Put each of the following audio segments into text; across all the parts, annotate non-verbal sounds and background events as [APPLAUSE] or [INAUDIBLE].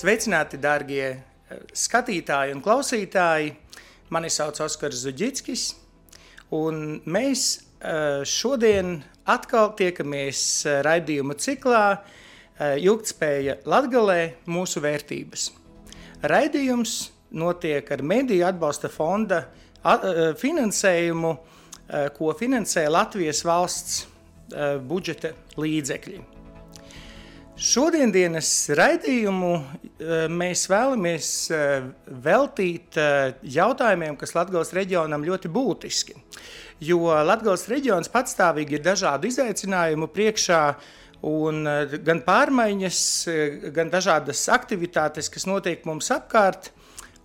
Sveicināti, darbie skatītāji un klausītāji! Mani sauc Oskars Zuģickis, un mēs šodien atkal tiekamies raidījuma ciklā Ilgtspēja Latgalē mūsu vērtības. Raidījums notiek ar Mediju atbalsta fonda finansējumu, ko finansē Latvijas valsts budžeta līdzekļi. Šodienas raidījumu mēs vēlamies veltīt jautājumiem, kas Latvijas reģionam ļoti būtiski. Jo Latvijas reģions patstāvīgi ir dažādu izaicinājumu priekšā, un gan pārmaiņas, gan dažādas aktivitātes, kas notiek mums apkārt,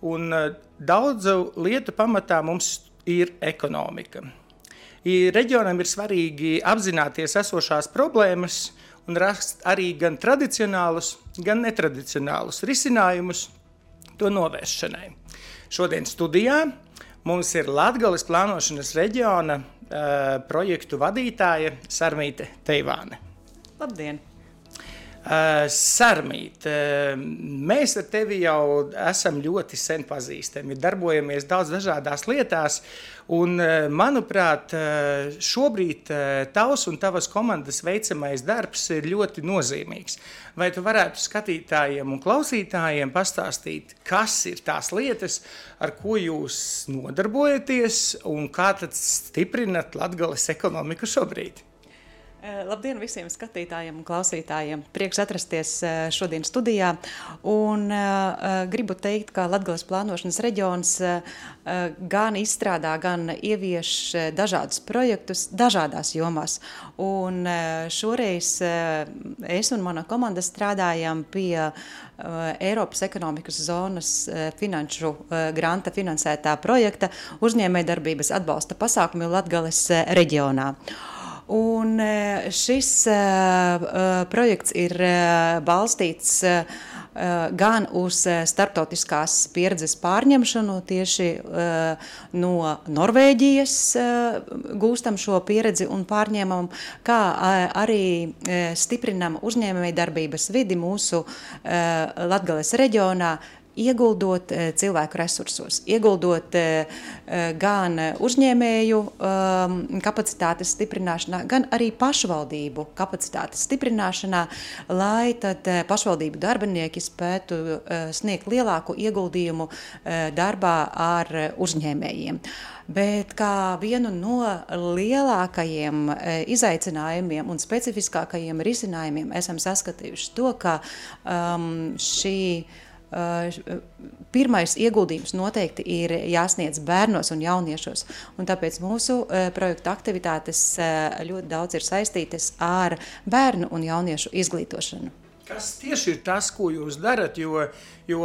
un daudzu lietu pamatā mums ir ekonomika. Reģionam ir svarīgi apzināties esošās problēmas, un rast arī gan tradicionālus, gan netradicionālus risinājumus to novēršanai. Šodien studijā mums ir Latvijas plānošanas reģiona uh, projektu vadītāja Sarmīte Teivāne. Labdien! Uh, Sarmīt, uh, mēs ar tevi jau esam ļoti sen pazīstami, darbojamies daudz dažādās lietās, un, uh, manuprāt, šobrīd tavs un tavas komandas veicamais darbs ir ļoti nozīmīgs. Vai tu varētu skatītājiem un klausītājiem pastāstīt, kas ir tās lietas, ar ko jūs nodarbojaties un kā tad stiprinat Latgales ekonomiku šobrīd? Eh, labdien visiem skatītājiem un klausītājiem! Prieks atrasties eh, šodien studijā. Un, uh, gribu teikt, ka Latvijas plānošanas reģions uh, gan izstrādā, gan ievieš dažādus projektus dažādās jomās. Un, uh, šoreiz uh, es un mana komanda strādājam pie uh, Eiropas ekonomikas zonas uh, finanšu uh, granta finansētā projekta uzņēmējdarbības atbalsta pasākumi uh, reģionā. Uh, Un e, šis uh, projekts ir balstīts gan uz starptautiskās pieredzes pārņemšanu, tieši no Norvēģijas gūstam šo pieredzi un pārņēmam, kā arī stiprinam uzņēmēju darbības vidi mūsu Latgales reģionā, ieguldot eh, cilvēku resursos, ieguldot eh, eh, gan uzņēmēju ehm, kapacitātes stiprināšanā, gan arī pašvaldību kapacitātes stiprināšanā, lai tad pašvaldību darbinieki spētu sniegt lielāku ieguldījumu darbā ar uzņēmējiem. Bet kā vienu no lielākajiem izaicinājumiem un specifiskākajiem risinājumiem esam saskatījuši to, ka um, šī pirmais ieguldījums noteikti ir jāsniedz bērnos un jauniešos. Un tāpēc mūsu projekta aktivitātes ļoti daudz ir saistītas ar bērnu un jauniešu izglītošanu. Kas tieši ir tas, ko jūs darat, jo, jo,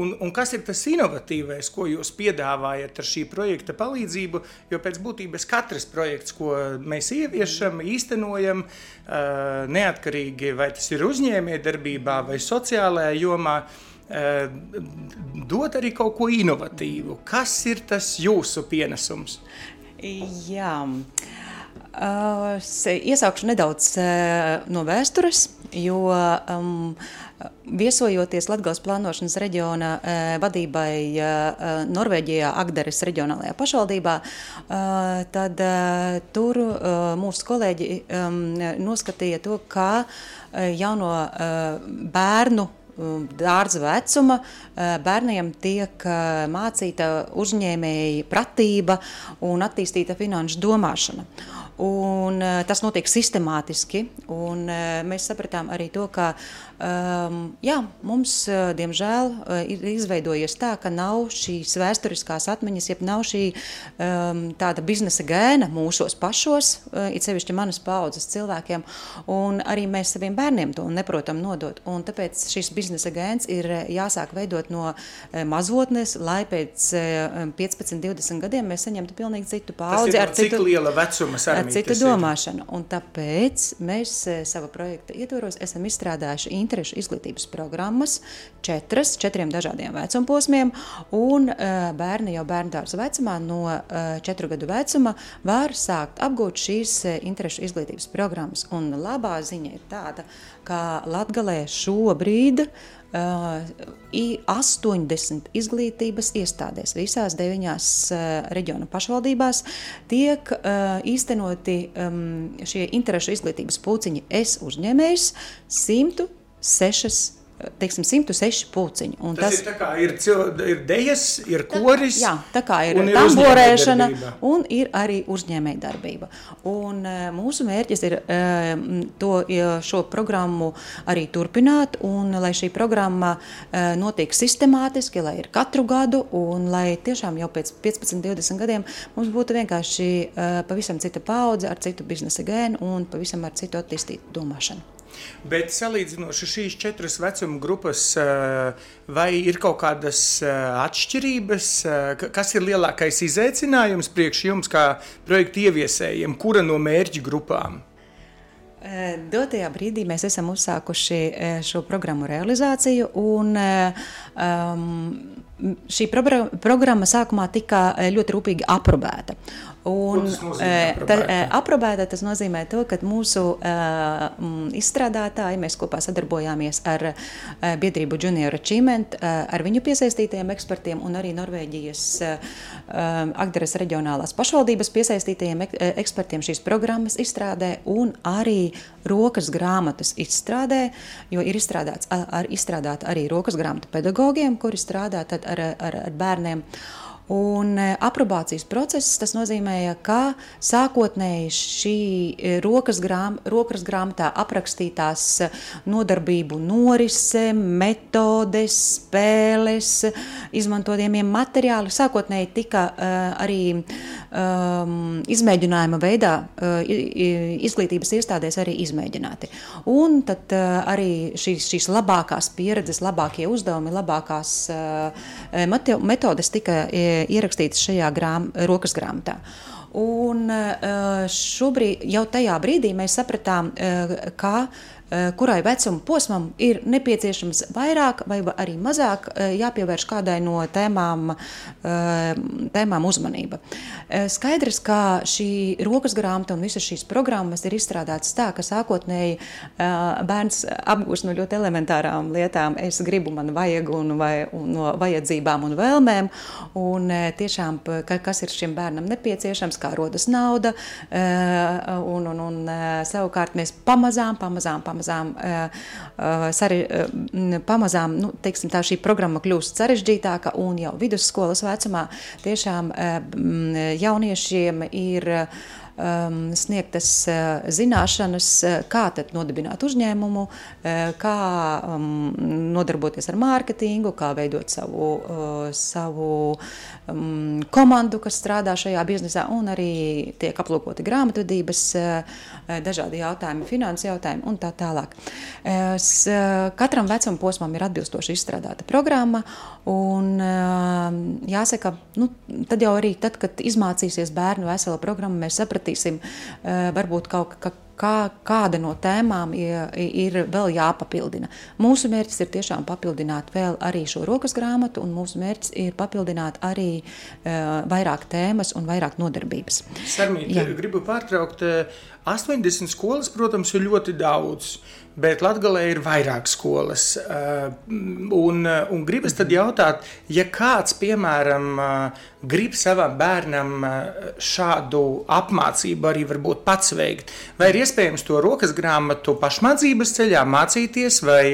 un, un kas ir tas inovatīvais, ko jūs piedāvājat ar šī projekta palīdzību? Jo pēc būtības katrs projekts, ko mēs ieviešam, īstenojam, neatkarīgi vai tas ir uzņēmējdarbībā vai sociālajā jomā, Eh, dot arī kaut ko inovatīvu. Kas ir tas jūsu pienesums? Jā. Uh, es iesaukšu nedaudz uh, no vēstures, jo um, viesojoties Latvijas plānošanas reģiona vadībai Norvēģijā, Agderes reģionālajā pašvaldībā, tad tur mūsu kolēģi noskatīja to, kā jauno bērnu dārza vecuma uh, bērniem tiek uh, mācīta uzņēmēja pratība un attīstīta finanšu domāšana. Un, uh, tas notiek sistemātiski, un mēs sapratām arī to, ka Um, jā, mums, uh, diemžēl, uh, ir izveidojies tā, ka nav šīs vēsturiskās atmiņas, jeb nav šī um, tāda biznesa gēna mūsos pašos, uh, it sevišķi manas paudzes cilvēkiem, un arī mēs saviem bērniem to neprotam nodot. Un tāpēc šis biznesa gēns ir jāsāk veidot no mazotnes, lai pēc uh, 15, 20 gadiem mēs saņemtu pilnīgi citu paudzi ar citu, liela vecuma sarmīt, citu domāšanu. Un tāpēc mēs sava projekta ietvaros esam izstrādājuši interešu izglītības programmas, četras, četriem dažādiem vecumposmiem, un uh, bērni jau bērnu dārza vecumā no uh, četru gadu vecuma var sākt apgūt šīs uh, interešu izglītības programmas. Un labā ziņa ir tāda, ka Latgalē šobrīd 80 izglītības iestādēs, visās deviņās reģiona pašvaldībās tiek īstenoti šie interešu izglītības pūciņi es uzņēmējs 106 teiksim, 106 puciņi. Un tas, tas ir, kā, ir, ir dejas, ir koris. Tā, jā, tā kā ir tamborēšana un ir arī uzņēmējdarbība. Un uh, mūsu mērķis ir uh, to, šo programmu arī turpināt un lai šī programma notiek sistemātiski, lai ir katru gadu un lai tiešām jau pēc 15, 20 gadiem mums būtu vienkārši pavisam cita paudze ar citu biznesa gēnu un pavisam ar citu attīstītu domāšanu. Bet salīdzinoši šīs četras vecuma grupas, eh, vai ir kaut kādas eh, atšķirības, eh, kas ir lielākais izaicinājums priekš jums, kā projekta ieviesējiem, kura no mērķu grupām? Dotajā brīdī mēs esam uzsākuši šo programmu realizāciju, un um, šī programma sākumā tika ļoti rūpīgi aprobēta. Un, tā, aprobēta tas nozīmē to, ka mūsu uh, izstrādātāji, mēs kopā sadarbojāmies ar uh, biedrību Junior Achievement, uh, ar viņu piesaistītajiem ekspertiem un arī Norvēģijas uh, Agderes reģionālās pašvaldības piesaistītajiem ek ekspertiem šīs programmas izstrādē un arī rokas grāmatas izstrādē, jo ir izstrādāts, ar, izstrādāta arī rokas grāmatu pedagogiem, kuri strādā ar, ar, ar bērniem. Un e, aprobācijas process tas nozīmēja, ka sākotnēji šī e, rokas, grām, rokas grāmatā aprakstītās e, nodarbību norise, metodes, spēles, izmantojamie materiāli sākotnēji tika arī um, izmēģinājuma veidā izglītības iestādēs arī izmēģināti. Un tad arī šīs, šīs labākās pieredzes, labākie uzdevumi, labākās metodes tika ierakstītas šajā grām, rokas grāmatā. Un eh, šobrīd, jau tajā brīdī mēs sapratām, eh, ka kurai vecuma posmam ir nepieciešams vairāk vai arī mazāk eh, jāpievērš kādai no tēmām, eh, tēmām uzmanība. Skaidrs, ka šī rokas grāmata un visas šīs programmas ir izstrādātas tā, ka sākotnēji bērns apgūst no ļoti elementārām lietām. Es gribu, man vajag, un, vai, un no vajadzībām un vēlmēm, un tiešām, ka, kas ir šim bērnam nepieciešams, kā rodas nauda, un, un, un savukārt mēs pamazām, pamazām, pamazām pamazām, eh, eh, sari, eh, pamazām nu, teiksim, tā, šī programma kļūst sarežģītāka un jau vidusskolas vecumā tiešām jauniešiem ir sniegtas uh, zināšanas, kā nodibināt uzņēmumu, uh, kā um, nodarboties ar mārketingu, kā veidot savu, uh, savu um, komandu, kas strādā šajā biznesā, un arī tiek aplūkoti grāmatvedības uh, dažādi jautājumi, finanses jautājumi un tā tālāk. Katram vecuma posmam ir atbilstoši izstrādāta programma, un jāsaka, nu, tad jau arī tad, kad izmācīsies bērnu vesela programma, mēs sapratīsim varbūt kaut kā kā, kāda no tēmām ir, ir vēl jāpapildina. Mūsu mērķis ir tiešām papildināt vēl arī šo rokas grāmatu, un mūsu mērķis ir papildināt arī uh, vairāk tēmas un vairāk nodarbības. Sarmīt, gribu pārtraukt. 80 skolas, protams, ir ļoti daudz. Bet Latvijā ir vairāk skolas. Un, un gribas tad jautāt, ja kāds, piemēram, grib savam bērnam šādu apmācību arī varbūt pats veikt, vai ir iespējams to rokas grāmatu pašmācības ceļā mācīties, vai,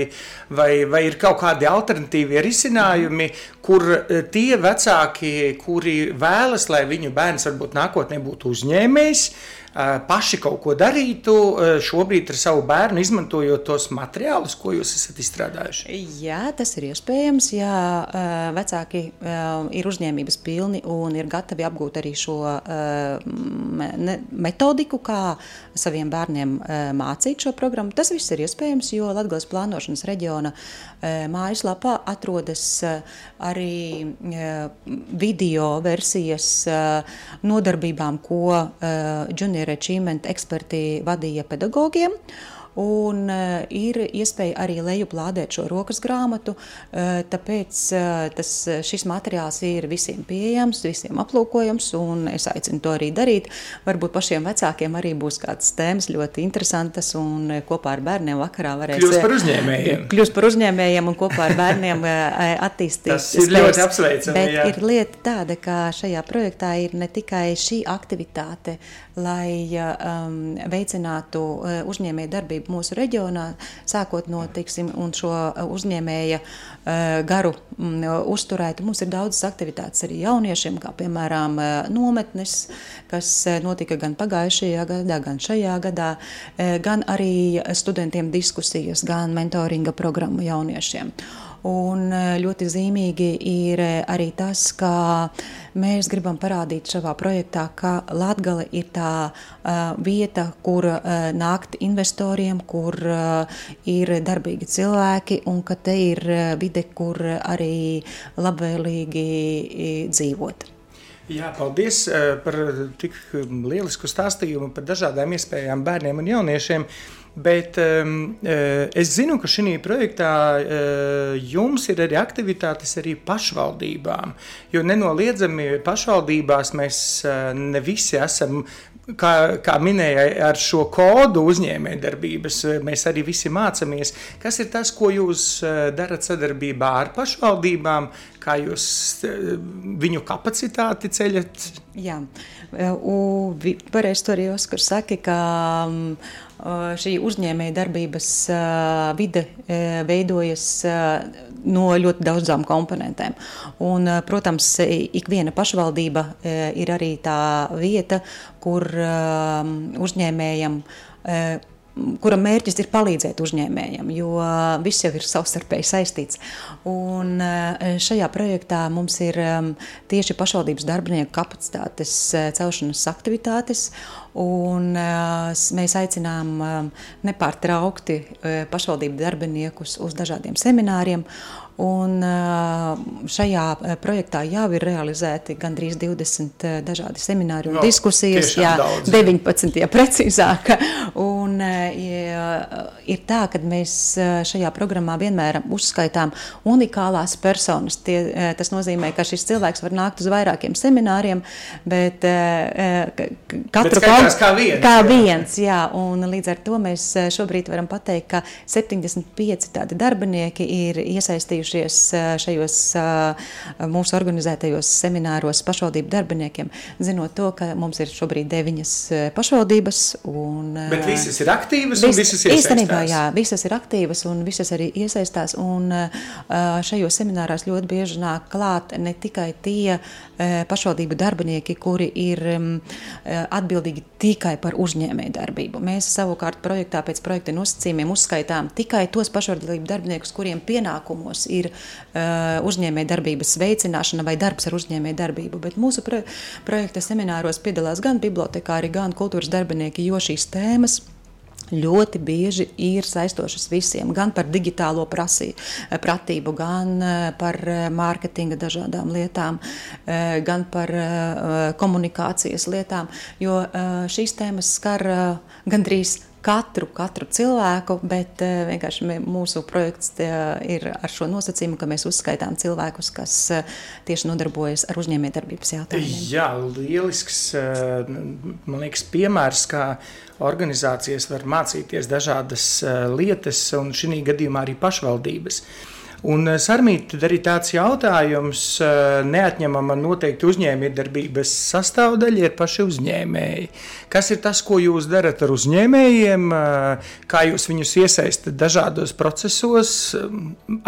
vai, vai ir kaut kādi alternatīvi risinājumi, kur tie vecāki, kuri vēlas, lai viņu bērns varbūt nākotnē būtu uzņēmējs, paši kaut ko darītu šobrīd ar savu bērnu, izmantojot tos materiālus, ko jūs esat izstrādājuši? Jā, tas ir iespējams. Ja vecāki ir uzņēmības pilni un ir gatavi apgūt arī šo metodiku, kā saviem bērniem mācīt šo programmu, tas viss ir iespējams, jo Latvijas plānošanas reģiona mājaslapā atrodas arī video versijas nodarbībām, ko Junior Achievement eksperti vadīja pedagogiem. Un ir iespēja arī lejuplādēt šo rokas grāmatu, tāpēc tas, šis materiāls ir visiem pieejams, visiem aplūkojams, un es aicinu to arī darīt. Varbūt pašiem vecākiem arī būs kādas tēmas ļoti interesantas, un kopā ar bērniem vakarā varēs kļūst par uzņēmējiem. Kļūst par uzņēmējiem un kopā ar bērniem attīstīt. Tas ir spējas. ļoti apsveicami. Bet jā. ir lieta tāda, ka šajā projektā ir ne tikai šī aktivitāte, lai um, veicinātu uzņēmēju darbību mūsu reģionā, sākot no tiksim, šo uzņēmēja uh, garu um, uzturētu. Mums ir daudzas aktivitātes arī jauniešiem, kā piemēram uh, nometnes, kas uh, notika gan pagājušajā gadā, gan šajā gadā, uh, gan arī studentiem diskusijas, gan mentoringa programmu jauniešiem. Un e, ļoti zīmīgi ir e, arī tas, ka mēs gribam parādīt šajā projektā, ka Latvija ir tā uh, vieta, kur uh, nākt investoriem, kur uh, ir darbīgi cilvēki un ka te ir vide, kur arī labvēlīgi dzīvot. Jā, paldies par tik lielisku stāstījumu par dažādām iespējām bērniem un jauniešiem. Uh, Bet um, es zinu, ka šī projektā uh, jums ir arī aktivitātes arī pašvaldībām. Jo nenoliedzami pašvaldībās mēs uh, ne visi esam kā, kā minēja, ar šo kodu uzņēmējdarbības mēs arī visi mācāmies. Kas ir tas, ko jūs darat sadarbībā ar pašvaldībām, kā jūs viņu kapacitāti ceļat? Jā, u, varēs to arī Oskar saka, ka um, šī uzņēmēja darbības vide veidojas no ļoti daudzām komponentēm. Un, protams, ik viena pašvaldība ir arī tā vieta, kur uzņēmējam kura mērķis ir palīdzēt uzņēmējiem, jo viss jau ir savstarpēji saistīts. Un šajā projektā mums ir tieši pašvaldības darbinieku kapacitātes celšanas aktivitātes, un mēs aicinām nepārtraukti pašvaldību darbiniekus uz dažādiem semināriem. Un šajā projektā jau ir realizēti gandrīz 20 dažādi semināri un no, diskusijas, jā, daudz, 19, ja precīzāk. Un ir tā, ka mēs šajā programmā vienmēr uzskaitām unikālās personas. Tie, tas nozīmē, ka šis cilvēks var nākt uz vairākiem semināriem, bet katru bet kā viens. Kā viens jā. jā, un līdz ar to mēs šobrīd varam pateikt, ka 75 tādi darbinieki ir iesaistījuši piedalījušies šajos mūsu organizētajos semināros pašvaldību darbiniekiem, zinot to, ka mums ir šobrīd deviņas pašvaldības. Un, Bet visas ir aktīvas vis, un visas iesaistās? Īstenībā, jā, visas ir aktīvas un visas arī iesaistās. Un šajos seminārās ļoti bieži nāk klāt ne tikai tie pašvaldību darbinieki, kuri ir atbildīgi tikai par uzņēmēju darbību. Mēs savukārt projektā pēc projekta nosacījumiem uzskaitām tikai tos pašvaldību darbiniekus, kuriem pienākumos ir uzņēmēja darbības veicināšana vai darbs ar uzņēmēju darbību. Bet mūsu pro projekta semināros piedalās gan bibliotekāri, gan kultūras darbinieki, jo šīs tēmas ļoti bieži ir saistošas visiem, gan par digitālo prasī, pratību, gan eh, par eh, mārketinga dažādām lietām, gan par komunikācijas lietām, jo šīs tēmas skar gandrīz katru, katru cilvēku, bet uh, vienkārši mūsu projekts tie, ir ar šo nosacījumu, ka mēs uzskaitām cilvēkus, kas uh, tieši nodarbojas ar uzņēmējdarbības jautājumiem. Jā, lielisks, man liekas, piemērs, kā organizācijas var mācīties dažādas lietas, un šī gadījumā arī pašvaldības. Un eh, Sarmīt, tad arī tāds jautājums, eh, neatņemama noteikti uzņēmējdarbības sastāvdaļa ir paši uzņēmēji. Kas ir tas, ko jūs darat ar uzņēmējiem, eh, kā jūs viņus iesaistat dažādos procesos,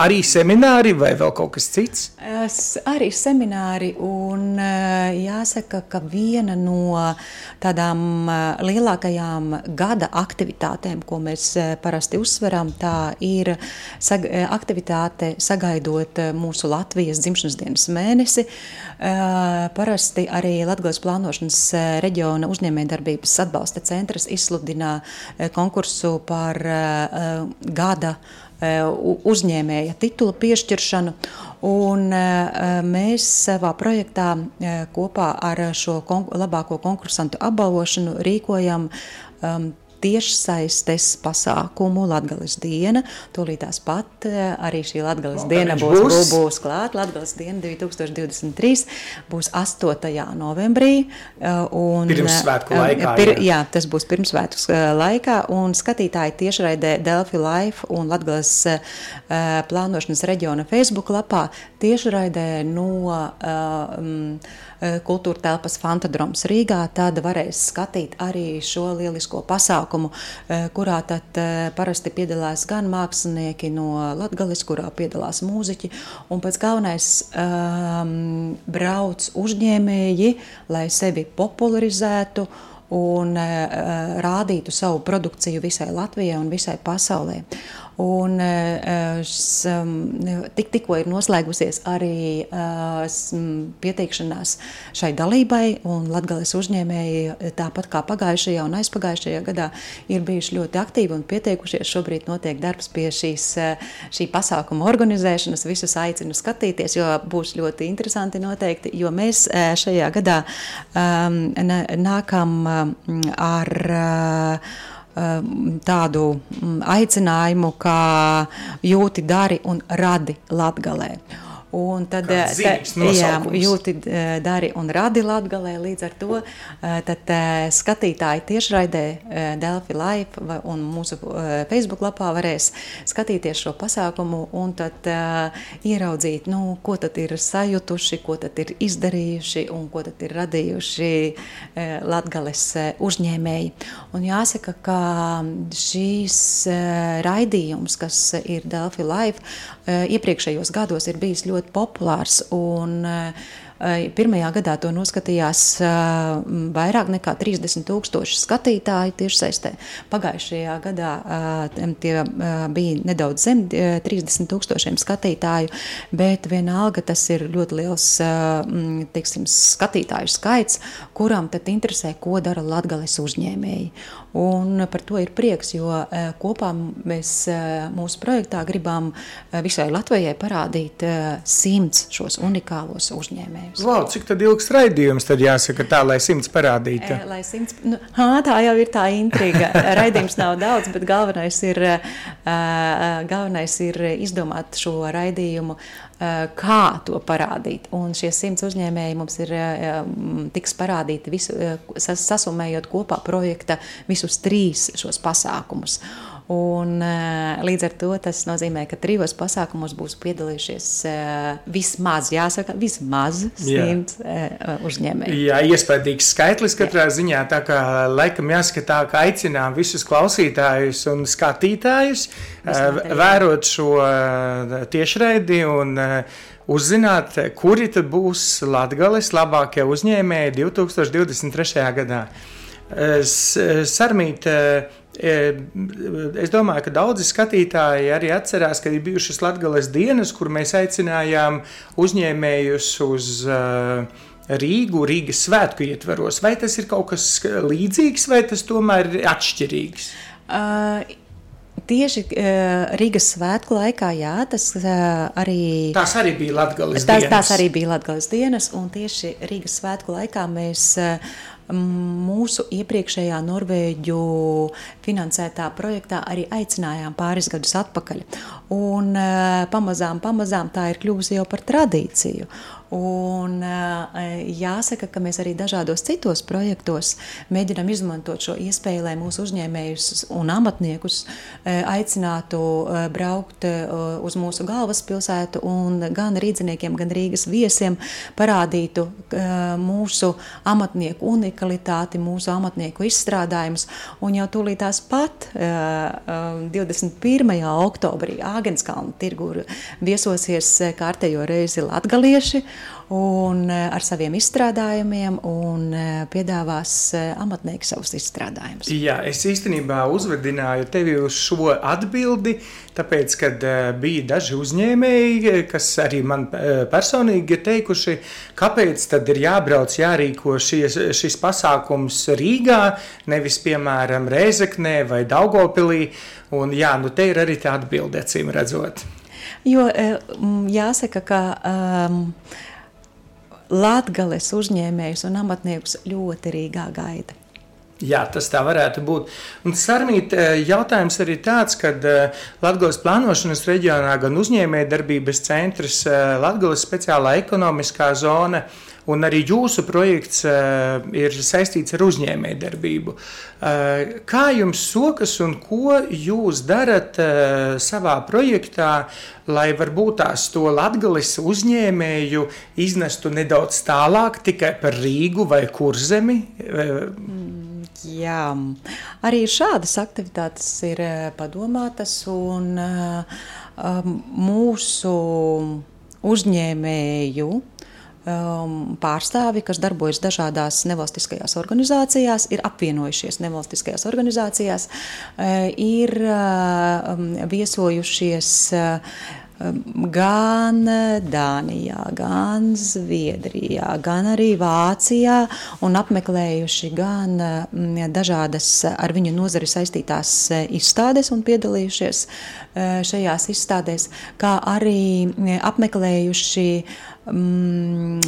arī semināri vai vēl kaut kas cits? Es arī semināri, un jāsaka, ka viena no tādām lielākajām gada aktivitātēm, ko mēs parasti uzsveram, tā ir aktivitāte aktivitāte, sagaidot eh, mūsu Latvijas dzimšanas dienas mēnesi. Eh, parasti arī Latvijas plānošanas eh, reģiona uzņēmējdarbības atbalsta centrs izsludina konkursu par gada uzņēmēja titula piešķiršanu. Un mēs savā projektā kopā ar šo labāko konkursantu apbalvošanu rīkojam um, tiešsaistes pasākumu Latgales diena. Tūlītās pat uh, arī šī O, diena būs, būs? būs, būs klāt. Latgales diena 2023 būs 8. novembrī. uh, Un, Pirmsvētku uh, laikā, Pir, jā. jā, tas būs pirmsvētku uh, laikā. Un skatītāji tiešraidē Delphi Life un uh, plānošanas reģiona Facebook lapā tiešraidē no um, kultūra telpas Fantadroms Rīgā, tad varēs skatīt arī šo lielisko pasākumu, eh, kurā tad eh, parasti piedalās gan mākslinieki no Latgales, kurā piedalās mūziķi, un pēc galvenais um, brauc uzņēmēji, lai sevi popularizētu un uh, rādītu savu produkciju visai Latvijai un visai pasaulē. Un, uh, s, um, tik, tikko ir noslēgusies arī uh, s, pieteikšanās šai dalībai, un Latvijas uzņēmēji, tāpat kā pagājušajā un aizpagājušajā gadā, ir bijuši ļoti aktīvi un pieteikušies. Šobrīd notiek darbs pie šīs, šī pasākuma organizēšanas. Visus aicinu skatīties, jo būs ļoti interesanti noteikti, jo mēs šajā gadā um, nākam ar uh, tādu mm, aicinājumu, kā jūti, dari un radi latgalē. Un tad, eh, zīmīgs ta- jā, jūti, eh, dari un radi latgalē. Līdz ar to eh, tad, skatītāji tiešraidē Delphi Live un mūsu Facebook lapā varēs skatīties šo pasākumu un tad ieraudzīt, nu, ko tad ir sajutuši, ko tad ir izdarījuši un ko tad ir radījuši Latgales uzņēmēji. Un jāsaka, ka šīs raidījums, kas ir Delphi Live, iepriekšējos gados ir bijis ļoti populārs un uh, Pirmajā gadā to noskatījās vairāk nekā 30 tūkstoši skatītāji tiešsaistē. Pagājušajā gadā tie bija nedaudz zem uh, 30 tūkstošiem skatītāju, bet vienalga tas ir ļoti liels teiksim, skatītāju skaits, kuram tad interesē, ko dara latgales uzņēmēji. Un par to ir prieks, jo kopā mēs mūsu projektā gribam visai Latvijai parādīt simts šos unikālos uzņēmējus. Wow, cik tad ilgs raidījums tad jāsaka tā, lai simts parādītu? E, Lai simts, nu, hā, tā jau ir tā intriga. [LAUGHS] Raidījums nav daudz, bet galvenais ir, galvenais ir izdomāt šo raidījumu, kā to parādīt. Un šie simts uzņēmēji mums ir tiks parādīti visu, sas- sasumējot kopā projekta visus trīs šos pasākumus. Un, uh, līdz ar to tas nozīmē, ka trijos pasākumos būs piedalījušies uh, vismaz, jāsaka, vismaz Jā. simts uh, uzņēmēji. Jā, iespaidīgs skaitlis katrā ziņā. Tā kā laikam jāsaka tā, ka aicinām visus klausītājus un skatītājus eh, jā. vērot šo eh, tiešraidi un eh, uzzināt, kuri tad būs Latgales labākie uzņēmēji 2023. gadā. Eh, Sarmīt, eh, eh, es domāju, ka daudzi skatītāji arī atcerās, ka ir bijušas Latgales dienas, kur mēs aicinājām uzņēmējus uz uh, Rīgu, Rīgas svētku ietvaros. Vai tas ir kaut kas līdzīgs, vai tas tomēr ir atšķirīgs? Uh, Tieši uh, Rīgas svētku laikā, jā, tas uh, arī. Tās arī bija Tās, dienas. tās arī bija Latvijas dienas, un tieši Rīgas svētku laikā mēs m, mūsu iepriekšējā Norvēģu finansētā projektā arī aicinājām pāris gadus atpakaļ. Un eh, pamazām, pamazām tā ir kļuvusi jau par tradīciju. Un eh, jāsaka, ka mēs arī dažādos citos projektos mēģinām izmantot šo iespēju, lai mūsu uzņēmējus un amatniekus eh, aicinātu eh, braukt uz mūsu galvaspilsētu un gan rīdziniekiem, gan Rīgas viesiem parādītu mūsu amatnieku unikalitāti, mūsu amatnieku izstrādājumus. Un jau tūlītās pat eh, eh, 21. oktobrī Āgenskalna tirgu viesosies kārtējo reizi latgalieši un eh, ar saviem izstrādājumiem un eh, piedāvās eh, amatnieki savus izstrādājumus. Jā, es īstenībā uzvedināju tevi uz šo atbildi, tāpēc, kad bija daži uzņēmēji, kas arī man personīgi ir teikuši, kāpēc tad ir jābrauc, jārīko šies, šis pasākums Rīgā, nevis, piemēram, Rēzeknē vai Daugopilī, un jā, nu te ir arī tā atbilde, acīm redzot. Jo jāsaka, ka um, Latvijas uzņēmējus un amatniekus ļoti Rīgā gaida. Jā, tas tā varētu būt. Un sarmīt, jautājums arī tāds, ka Latvijas plānošanas reģionā gan uzņēmējdarbības centrs, Latvijas speciālā ekonomiskā zona, un arī jūsu projekts ir saistīts ar uzņēmējdarbību. Kā jums sokas un ko jūs darat savā projektā, lai varbūt tās to Latvijas uzņēmēju iznestu nedaudz tālāk tikai par Rīgu vai Kurzemi? Mm. Jā, arī šādas aktivitātes ir eh, padomātas, un uh, mūsu uzņēmēju um, pārstāvi, kas darbojas dažādās nevalstiskajās organizācijās, ir apvienojušies nevalstiskajās organizācijās, uh, ir uh, viesojušies. Gan Dānijā, gan Zviedrijā, gan arī Vācijā un apmeklējuši gan mm, dažādas ar viņu nozari saistītās izstādes un piedalījušies šajās izstādēs, kā arī apmeklējuši mm,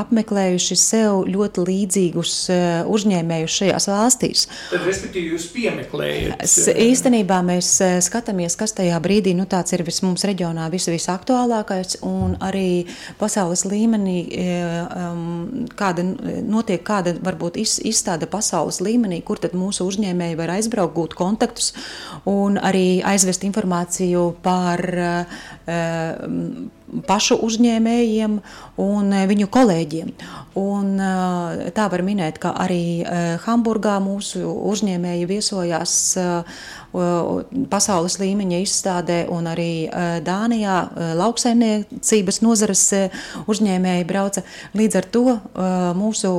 apmeklējuši sev ļoti līdzīgus eh, uzņēmējus šajās valstīs. Tad, respektīvi, jūs piemeklējat? Eh, īstenībā mēs eh, skatāmies, kas tajā brīdī nu, ir vis, mums reģionā vis, visaktuālākais un arī pasaules līmenī, um, kāda notiek kāda varbūt iz, izstāde pasaules līmenī, kur tad mūsu uzņēmēji var aizbraukt, gūt kontaktus un arī aizvest informāciju par uh, pašu uzņēmējiem un eh, viņu kolēģiem. Un, eh, tā var minēt, ka arī eh, Hamburgā mūsu uzņēmēji viesojās pasaules līmeņa izstādē, un arī Dānijā lauksaimniecības nozares uzņēmēji brauca. Līdz ar to mūsu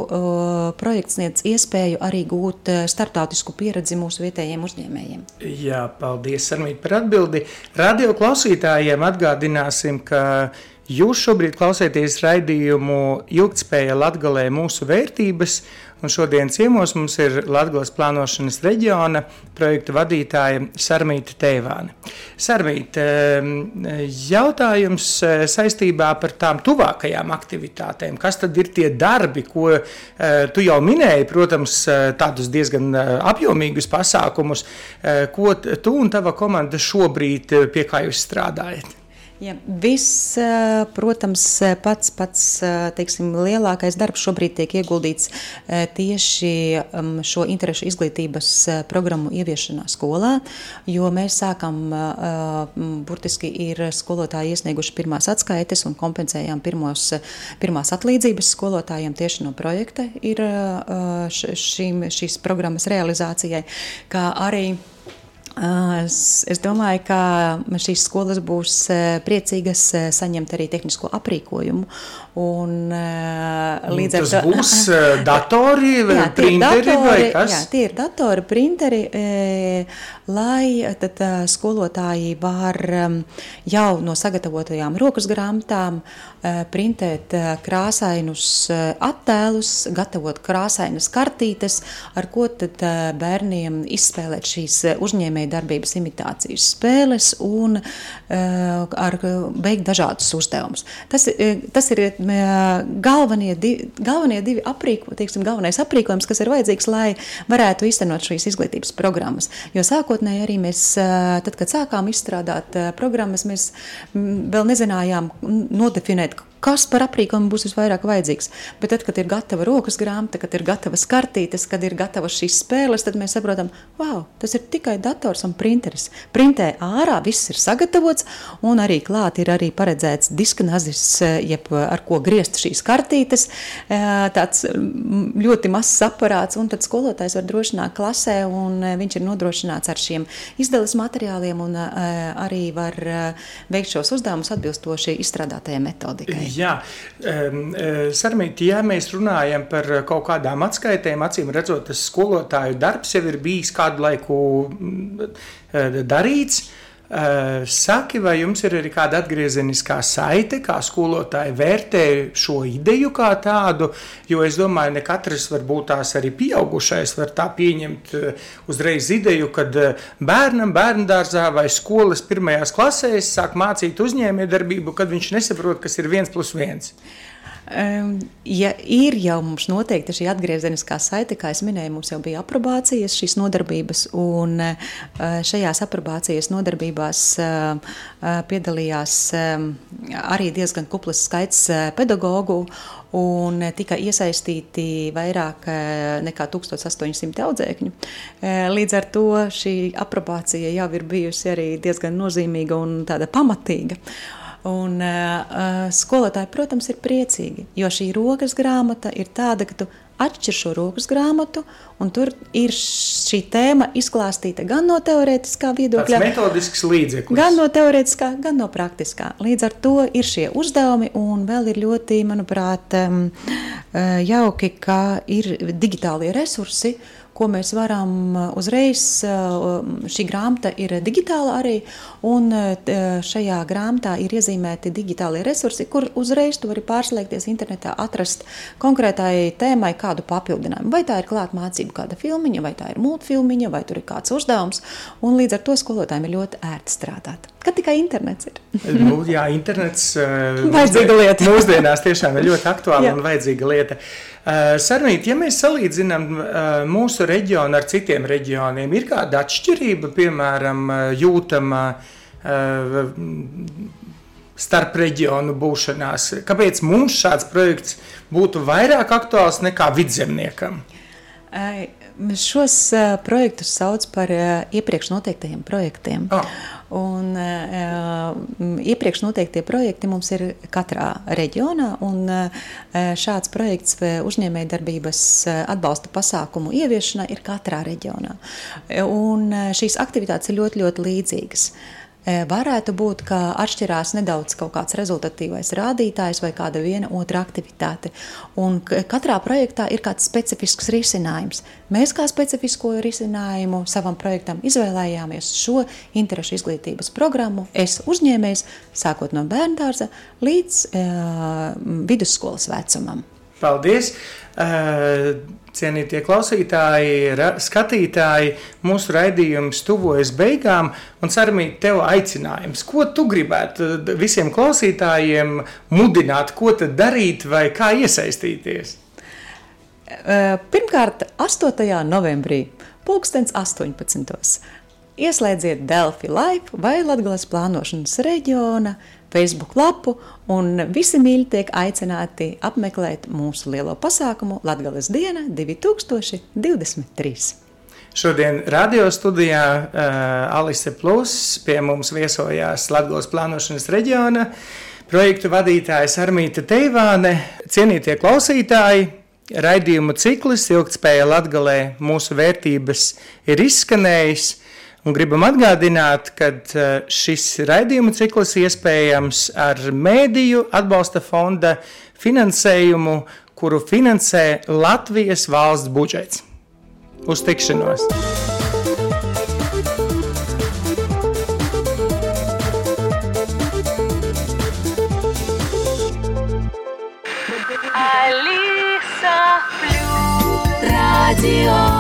projekts sniedz iespēju arī gūt startautisku pieredzi mūsu vietējiem uzņēmējiem. Jā, paldies, Armīt, par atbildi. Radio klausītājiem atgādināsim, ka Jūs šobrīd klausāties raidījumu Ilgtspēja Latgalē mūsu vērtības, un šodien ciemos mums ir Latgales plānošanas reģiona projekta vadītāja Sarmīta Teivāne. Sarmīta, jautājums eh, saistībā par tām tuvākajām aktivitātēm. Kas tad ir tie darbi, ko eh, tu jau minēji, protams, eh, tādus diezgan apjomīgus pasākumus, ko tu un tava komanda šobrīd pie kā jūs strādājat? Ja, viss, protams, pats, pats teiksim, lielākais darbs šobrīd tiek ieguldīts tieši šo interešu izglītības programmu ieviešanā skolā, jo mēs sākam, burtiski ir skolotāji iesnieguši pirmās atskaites un kompensējām pirmos, pirmās atlīdzības skolotājiem tieši no projekta ir šīm, šīs programmas realizācijai, kā arī Es, es domāju, ka šīs skolas būs priecīgas saņemt arī tehnisko aprīkojumu. Un, līdz ar to būs datori, jā, printeri datori, vai kas? Jā, tie ir datori, printeri, lai tad skolotāji var jau no sagatavotajām rokas grāmatām printēt krāsainus attēlus, gatavot krāsainas kartītes, ar ko tad bērniem izspēlēt šīs uzņēmēja darbības imitācijas spēles un ar, veikt dažādus uzdevumus. Tas, eh, tas ir galvenie, divi, galvenie divi aprīko, teiksim, galvenais aprīkojums, kas ir vajadzīgs, lai varētu īstenot šīs izglītības programmas. Jo sākotnēji arī mēs, tad, kad sākām izstrādāt programmas, mēs mm, vēl nezinājām nodefinēt, нет kas par aprīkojumu būs visvairāk vajadzīgs. Bet tad, kad ir gatava rokas grāmata, kad ir gatavas kartītes, kad ir gatavas šīs spēles, tad mēs saprotam, wow, tas ir tikai dators un printeris. Printē ārā viss ir sagatavots, un arī klāt ir arī paredzēts diskanazis, jeb ar ko griezt šīs kartītes. Tāds ļoti mazs aparāts, un tad skolotājs var drošināt klasē, un viņš ir nodrošināts ar šiem izdales materiāliem, un arī var veikt šos uzdevumus atbilstoši izstrādātajai metodikai. Jā, um, Sarmīti, ja mēs runājam par kaut kādām atskaitēm, acīm redzot, tas skolotāju darbs jau ir bijis kādu laiku darīts. Uh, saki, vai jums ir arī kāda atgriezeniskā saite, kā skolotāji vērtē šo ideju kā tādu? Jo es domāju, ne katrs varbūt tās arī pieaugušais var tā pieņemt uh, uzreiz ideju, kad uh, bērnam bērndārzā vai skolas pirmajās klasēs sāk mācīt uzņēmējdarbību, kad viņš nesaprot, kas ir viens plus viens. Ja ir jau mums noteikti šī atgriezeniskā saite, kā jau minēju, mums jau bija aprobācijas šīs nodarbības, un uh, šajās aprobācijas nodarbībās uh, uh, piedalījās arī diezgan kuplis skaits pedagoģu un tika iesaistīti vairāk nekā 1800 audzēkņu. Līdz ar to šī aprobācija jau ir bijusi arī diezgan nozīmīga un pamatīga. Un, uh, skolotāji, protams, ir priecīgi, jo šī rokas grāmata ir tāda, ka tu atšķir šo rokas grāmatu, un tur ir šī tēma izklāstīta gan no teorētiskā viedokļa, gan no teorētiskā, gan no praktiskā. Līdz ar to ir šie uzdevumi, un vēl ir ļoti, manuprāt, jauki, ka ir digitālie resursi, ko mēs varam uh, uzreiz, uh, šī grāmata ir digitāla arī, un uh, šajā grāmatā ir iezīmēti digitālie resursi, kur uzreiz tu vari pārslēgties internetā, atrast konkrētai tēmai kādu papildinājumu. Vai tā ir klāt mācību kāda filmiņa, vai tā ir multfilmiņa, vai tur ir kāds uzdevums, un līdz ar to skolotājiem ir ļoti ērti strādāt. Kad tikai internets ir. [LAUGHS] nu, jā, internets uh, [LAUGHS] vajadzīga lieta. mūsdienās tiešām ir ļoti [LAUGHS] aktuāla un vajadzīga lieta. Uh, Sarmīt, ja mēs salīdzinām uh, mūsu reģionu ar citiem reģioniem, ir kāda atšķirība, piemēram, jūtama starp reģionu būšanās? Kāpēc mums šāds projekts būtu vairāk aktuāls nekā vidzemniekam? Šos projektus sauc par iepriekš noteiktajiem projektiem. Oh. Un, uh, iepriekš noteiktie projekti mums ir katrā reģionā, un uh, šāds projekts uzņēmējdarbības atbalsta pasākumu ieviešanai ir katrā reģionā. Un šīs aktivitātes ir ļoti, ļoti līdzīgas. Uh, varētu būt, ka atšķirās nedaudz kaut kāds rezultatīvais rādītājs vai kāda viena otra aktivitāte. Un katrā projektā ir kāds specifisks risinājums. Mēs kā specifisko risinājumu savam projektam izvēlējāmies šo interešu izglītības programmu. Es uzņēmējs sākot no bērndārza līdz uh, vidusskolas vecumam. Paldies! Uh, cienītie klausītāji, skatītāji, mūsu raidījums tuvojas beigām, un Sarmīt, tev aicinājums. Ko tu gribētu visiem klausītājiem mudināt, ko tad darīt vai kā iesaistīties? Uh, pirmkārt, 8. novembrī, pulkstens 18. Ieslēdziet Delfi Live vai Latgales plānošanas reģiona Facebook lapu, un visi mīļi tiek aicināti apmeklēt mūsu lielo pasākumu Latgales diena 2023. Šodien radio studijā uh, Alise Plus pie mums viesojās Latgales plānošanas reģiona projektu vadītājs Armīta Teivāne, cienītie klausītāji, raidījumu ciklis ilgtspēja Latgalē mūsu vērtības ir izskanējis. Un gribam atgādināt, ka e, šis raidījumu cikls iespējams ar mēdīju atbalsta fonda finansējumu, kuru finansē Latvijas valsts budžets. Uz tikšanos! Alisa Flu Radio